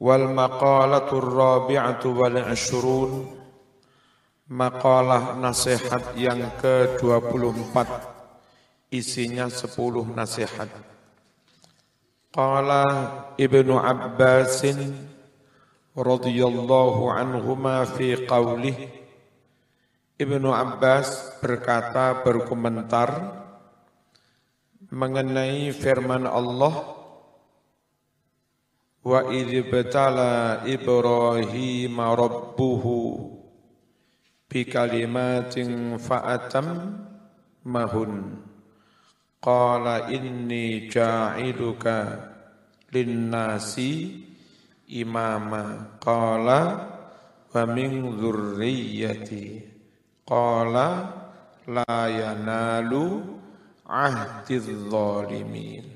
wal maqalatur rabi'atu wal ashrun maqalah nasihat yang ke-24 isinya 10 nasihat. Qala ibnu abbasin radhiyallahu anhuma fi qawlihi Ibnu Abbas berkata berkomentar mengenai firman Allah Wa idh batala Ibrahim rabbuhu bi kalimatin fa'atam mahun. Qala inni ja'iluka linnasi imama. Qala wa min dzurriyyati qala la yanalu ahdiz zalimin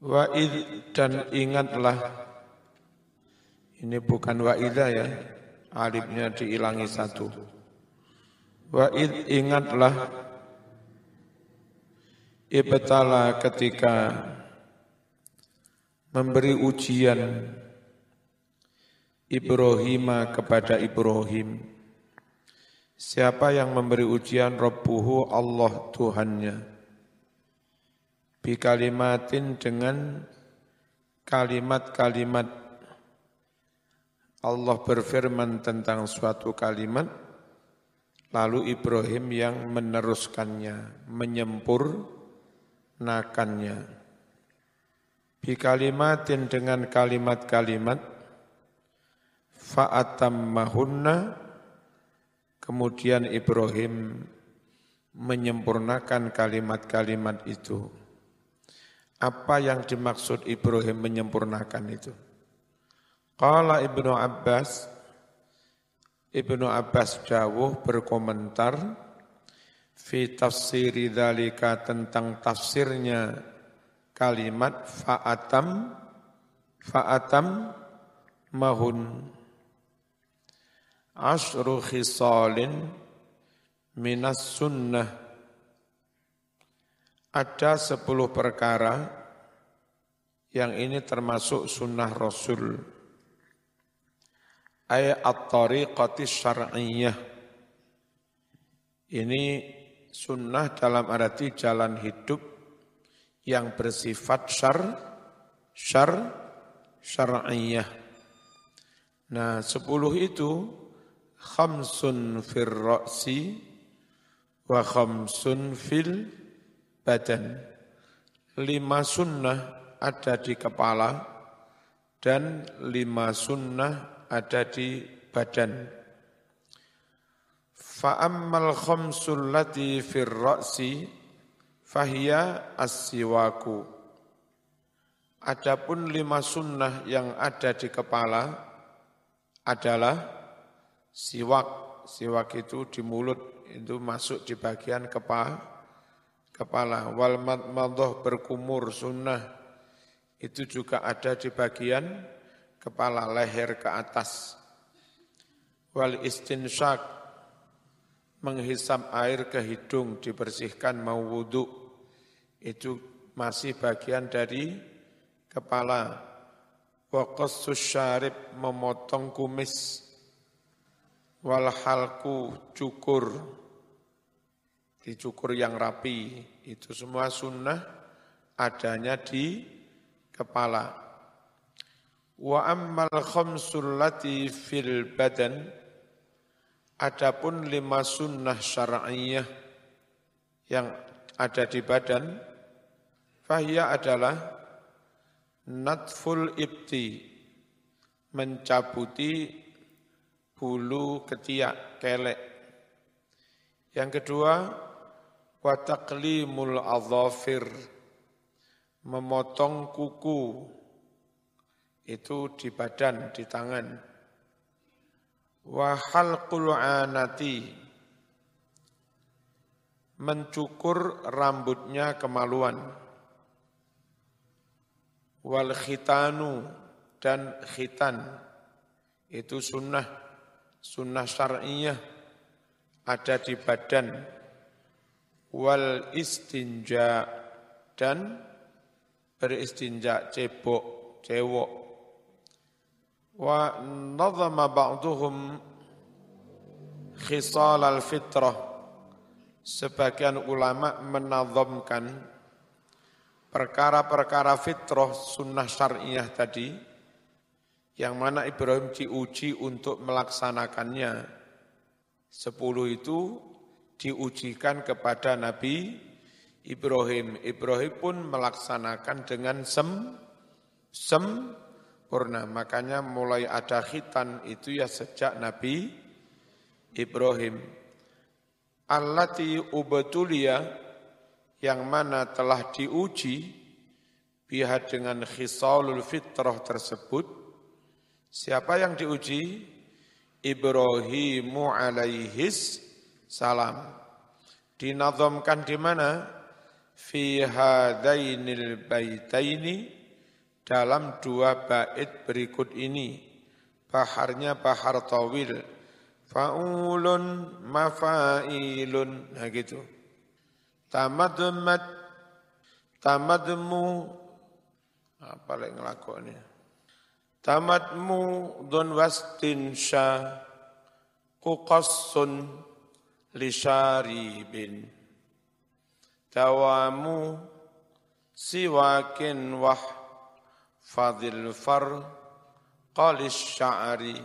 Wa dan ingatlah. Ini bukan wa ya, alifnya diilangi satu. Wa ingatlah. Ibtala ketika memberi ujian Ibrahim kepada Ibrahim. Siapa yang memberi ujian? Rabbuhu Allah Tuhannya bikalimatin dengan kalimat-kalimat. Allah berfirman tentang suatu kalimat lalu Ibrahim yang meneruskannya menyempurnakannya. Bikalimatin dengan kalimat-kalimat mahunna kemudian Ibrahim menyempurnakan kalimat-kalimat itu apa yang dimaksud Ibrahim menyempurnakan itu? Qala Ibnu Abbas Ibnu Abbas dawuh berkomentar fi tafsiri dzalika tentang tafsirnya kalimat fa'atam fa'atam mahun asru khisalin minas sunnah ada sepuluh perkara yang ini termasuk sunnah Rasul. Ayat at-tariqati syar'iyyah. Ini sunnah dalam arti jalan hidup yang bersifat syar, syar, syar'iyyah. Nah, sepuluh itu khamsun fir ra'si wa khamsun fil badan. Lima sunnah ada di kepala dan lima sunnah ada di badan. Fa'ammal khamsul lati fir ra'si fahiya as-siwaku. Adapun lima sunnah yang ada di kepala adalah siwak. Siwak itu di mulut, itu masuk di bagian kepala kepala. Wal madmadah berkumur sunnah. Itu juga ada di bagian kepala leher ke atas. Wal istinsyak menghisap air ke hidung dibersihkan mau wudhu itu masih bagian dari kepala. Wa syarib memotong kumis. Wal halku cukur dicukur yang rapi, itu semua sunnah adanya di kepala. Wa ammal khamsul fil badan, adapun lima sunnah syar'iyah yang ada di badan, fahya adalah natful ibti, mencabuti bulu ketiak, kelek. Yang kedua, wa taqlimul adzafir memotong kuku. Itu di badan di tangan. Wa halqul anati. Mencukur rambutnya kemaluan. Wal khitanu dan khitan. Itu sunnah. Sunnah syar'iyah ada di badan wal istinja dan beristinja cebok cewok Wa nazama ba'duhum khisal al-fitrah. Sebagian ulama menazamkan perkara-perkara fitrah sunnah syariah tadi, yang mana Ibrahim diuji untuk melaksanakannya. Sepuluh itu diujikan kepada Nabi Ibrahim. Ibrahim pun melaksanakan dengan sem, sempurna. Makanya mulai ada khitan itu ya sejak Nabi Ibrahim. Allati ubatulia yang mana telah diuji pihak dengan khisalul fitrah tersebut. Siapa yang diuji? Ibrahimu alaihis salam. Dinazamkan di mana? Fi hadainil baitaini dalam dua bait berikut ini. Baharnya bahar tawil. Fa'ulun mafailun. Nah gitu. Tamadmat tamadmu apa lagi ngelakoni? Tamadmu don wastin syah kuqassun lisharibin tawamu siwakin wah fadil far qalis sya'ri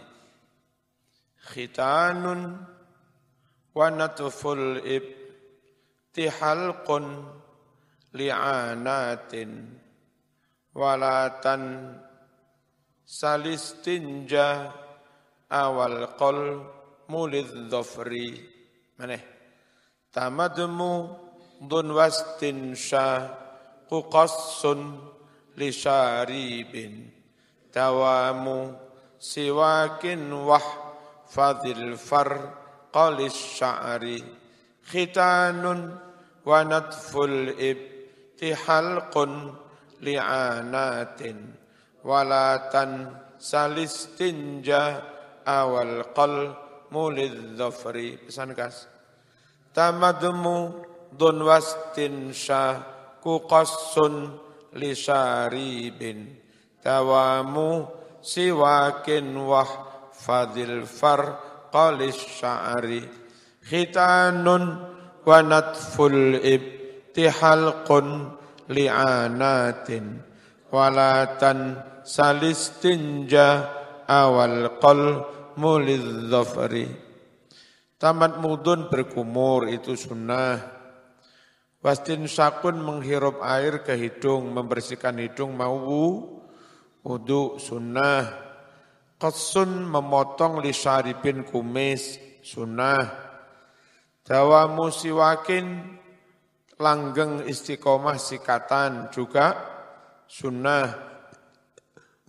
khitanun wa natful ibtihalqun li'anatin walatan salistinja awal qol mulid dhafri Mana? Tamadmu dun wastin syah qassun li syaribin. Tawamu siwakin wah fadil far qalis sya'ri. Khitanun wa mulid dhafri. Pesan kas. Tamadmu dun wastin syah kuqassun li syaribin. Tawamu siwakin wah fadil far qalis sya'ri. Khitanun wa natful ibtihalqun li'anatin. Walatan salistinja awal qal mulid dhafri. Tamat mudun berkumur itu sunnah. Wastin sakun menghirup air ke hidung, membersihkan hidung mau wudu sunnah. Qassun memotong lisaribin kumis sunnah. Dawamu siwakin langgeng istiqomah sikatan juga sunnah.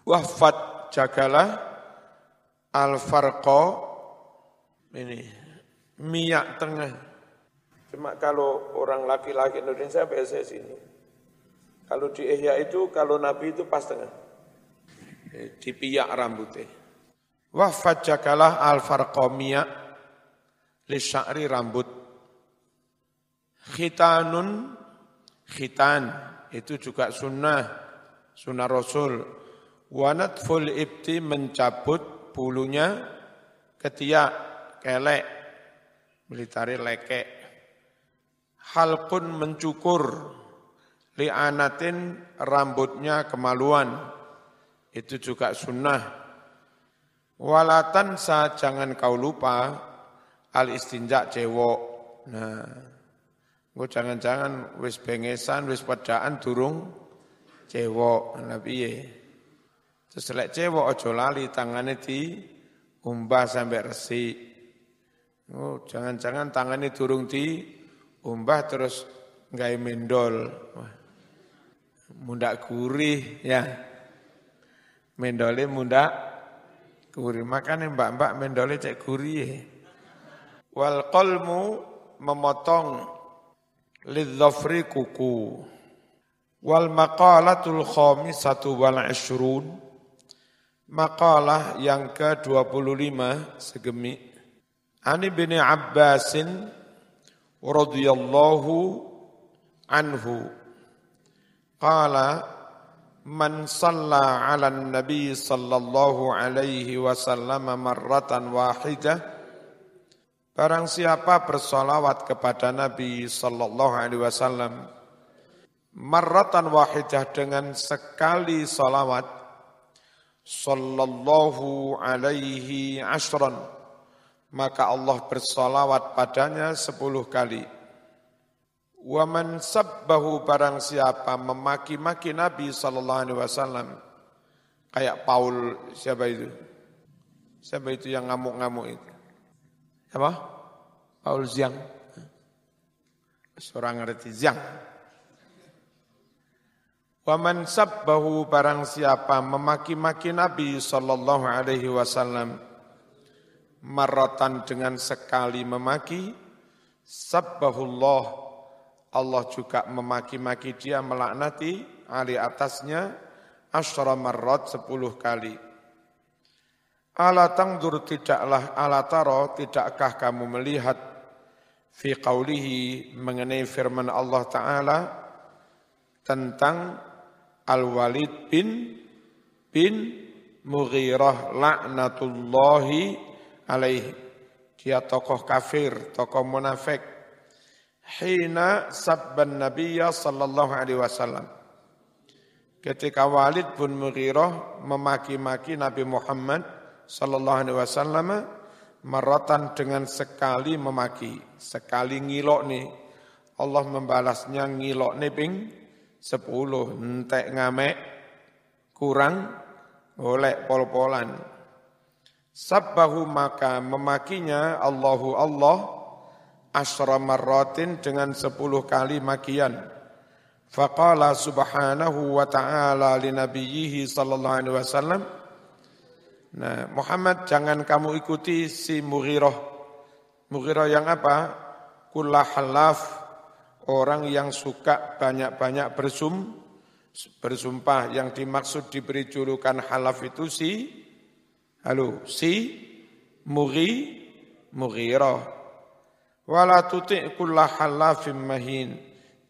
Wafat jagalah Al-Farqa ini minyak tengah. Cuma kalau orang laki-laki Indonesia biasa sini. Kalau di Ihya itu, kalau Nabi itu pas tengah. Di piyak rambutnya. Wafat jakalah al-farqa miyak li sya'ri rambut. Khitanun, khitan, itu juga sunnah, sunnah Rasul. Wanat full ibti mencabut bulunya ketiak, kelek, militari lekek. Halkun mencukur, li'anatin rambutnya kemaluan, itu juga sunnah. Walatan sa jangan kau lupa, al istinja cewok. Nah, gue jangan-jangan wis bengesan, wis padaan durung cewok. Nah, piye? Terus lek cewek ojo lali tangannya di umbah sampai resik. Oh, jangan-jangan tangannya turung di umbah terus nggak mendol. Wah, mundak gurih ya. Mendolnya mundak gurih. Makanya mbak-mbak mendolnya cek gurih. Wal kolmu memotong lidzafri kuku. Wal maqalatul khamisatu wal ishrun Makalah yang ke-25 segemi. Ani bin Abbasin radhiyallahu anhu. Qala man salla ala nabi sallallahu alaihi wasallam marratan wahidah Barang siapa bersolawat kepada Nabi sallallahu alaihi wasallam marratan wahidah dengan sekali solawat sallallahu alaihi ashran maka Allah bersolawat padanya sepuluh kali Waman sabbahu barang siapa memaki-maki Nabi sallallahu alaihi wasallam kayak Paul siapa itu? Siapa itu yang ngamuk-ngamuk itu? Siapa? Paul Ziang. Seorang ngerti Ziang. Waman sabbahu barang siapa memaki-maki Nabi sallallahu alaihi wasallam maratan dengan sekali memaki sabbahullah Allah juga memaki-maki dia melaknati ali atasnya asyara marrat sepuluh kali. Ala tangdur tidaklah ala taro tidakkah kamu melihat fi qawlihi mengenai firman Allah Ta'ala tentang Al-Walid bin bin Mughirah laknatullahi alaihi. Dia tokoh kafir, tokoh munafik hina sabban Nabiya sallallahu alaihi wasallam. Ketika Walid bin Mughirah memaki-maki Nabi Muhammad sallallahu alaihi wasallam maratan dengan sekali memaki, sekali ngilok nih. Allah membalasnya ngilok nih ping sepuluh, entek ngamek, kurang, oleh pol-polan. Sabbahu maka memakinya Allahu Allah asra marratin dengan sepuluh kali makian. Faqala subhanahu wa ta'ala li nabiyyihi sallallahu alaihi wasallam. Nah, Muhammad jangan kamu ikuti si Mughirah. Mughirah yang apa? Kullah halaf, orang yang suka banyak-banyak bersum, bersumpah yang dimaksud diberi julukan halaf itu si halo si Mughi Mughirah Wala tuti' halafim mahin.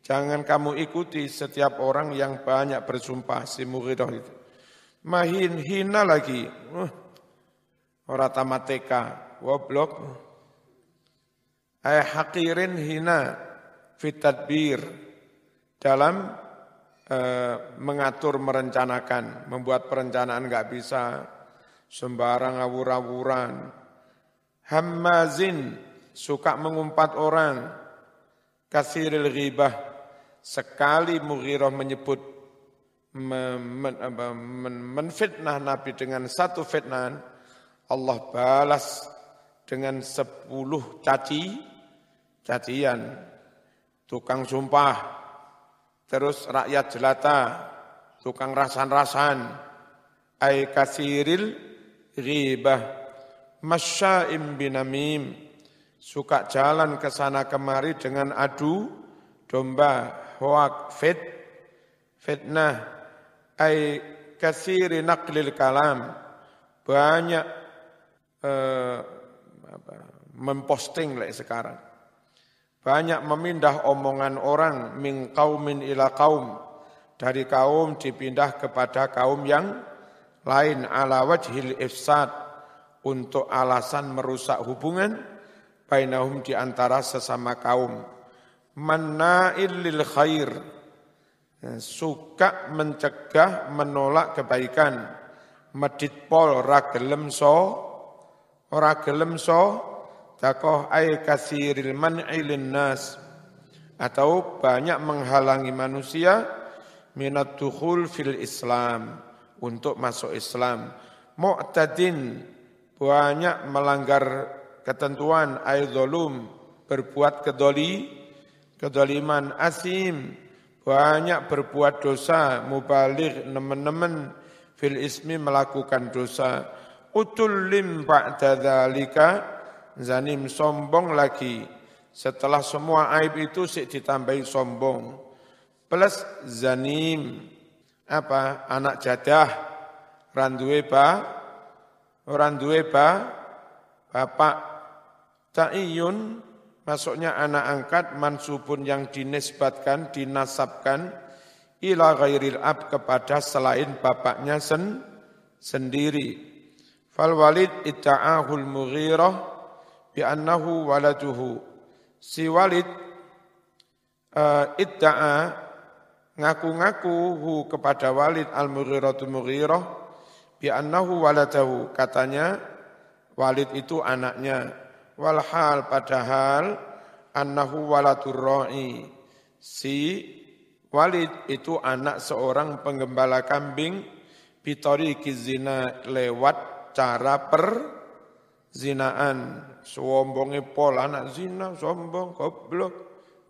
Jangan kamu ikuti setiap orang yang banyak bersumpah si Mughidah itu. Mahin hina lagi. Uh, orang tamat TK, woblok. Ay hakirin hina fitadbir dalam uh, mengatur merencanakan, membuat perencanaan nggak bisa sembarang awur-awuran. Hammazin suka mengumpat orang, kasiril ghibah, sekali Mughirah menyebut menfitnah Nabi dengan satu fitnah, Allah balas dengan sepuluh caci, cacian, tukang sumpah, terus rakyat jelata, tukang rasan-rasan, ay kasiril ghibah, masya'im binamim, suka jalan ke sana kemari dengan adu domba, hoak, fit, fitnah, ay kasiri naqlil kalam, banyak eh, memposting like sekarang. Banyak memindah omongan orang min kaumin ila kaum, dari kaum dipindah kepada kaum yang lain ala wajhil ifsad untuk alasan merusak hubungan bainahum di antara sesama kaum. Manna'il lil khair. Suka mencegah, menolak kebaikan. Medit pol ragelem so, ragelem so, takoh ay kasiril man'ilin nas. Atau banyak menghalangi manusia minat dukhul fil Islam untuk masuk Islam. Mu'tadin banyak melanggar ketentuan aidolum berbuat kedoli, kedoliman asim, banyak berbuat dosa, mubalik nemen-nemen fil ismi melakukan dosa. Utullim ba'da dzalika zanim sombong lagi. Setelah semua aib itu sik ditambahi sombong. Plus zanim apa anak jadah randuwe ba randuwe ba bapak Ta'iyun masuknya anak angkat mansubun yang dinisbatkan, dinasabkan ila ghairil ab kepada selain bapaknya sen, sendiri. Fal walid itta'ahul mughirah bi annahu waladuhu. Si walid uh, itta'a ngaku-ngaku hu kepada walid al-mughiratul mughirah bi annahu waladahu. Katanya walid itu anaknya. Walhal padahal annahu waladur ra'i. Si Walid itu anak seorang penggembala kambing bitori kizina lewat cara per zinaan. Sombongi pol anak zina, sombong, goblok,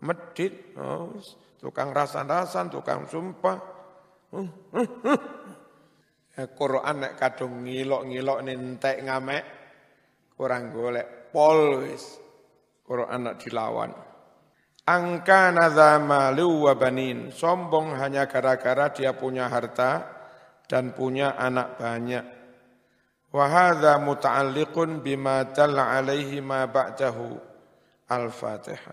medit, oh, tukang rasan-rasan, tukang sumpah. Uh, uh, uh. Quran nek kadung ngilok-ngilok nentek ngamek, kurang golek pol wis. Quran nak dilawan. Angka nazamalu wa banin. Sombong hanya gara-gara dia punya harta dan punya anak banyak. وهذا متعلق بما دل عليه ما بعده الفاتحة.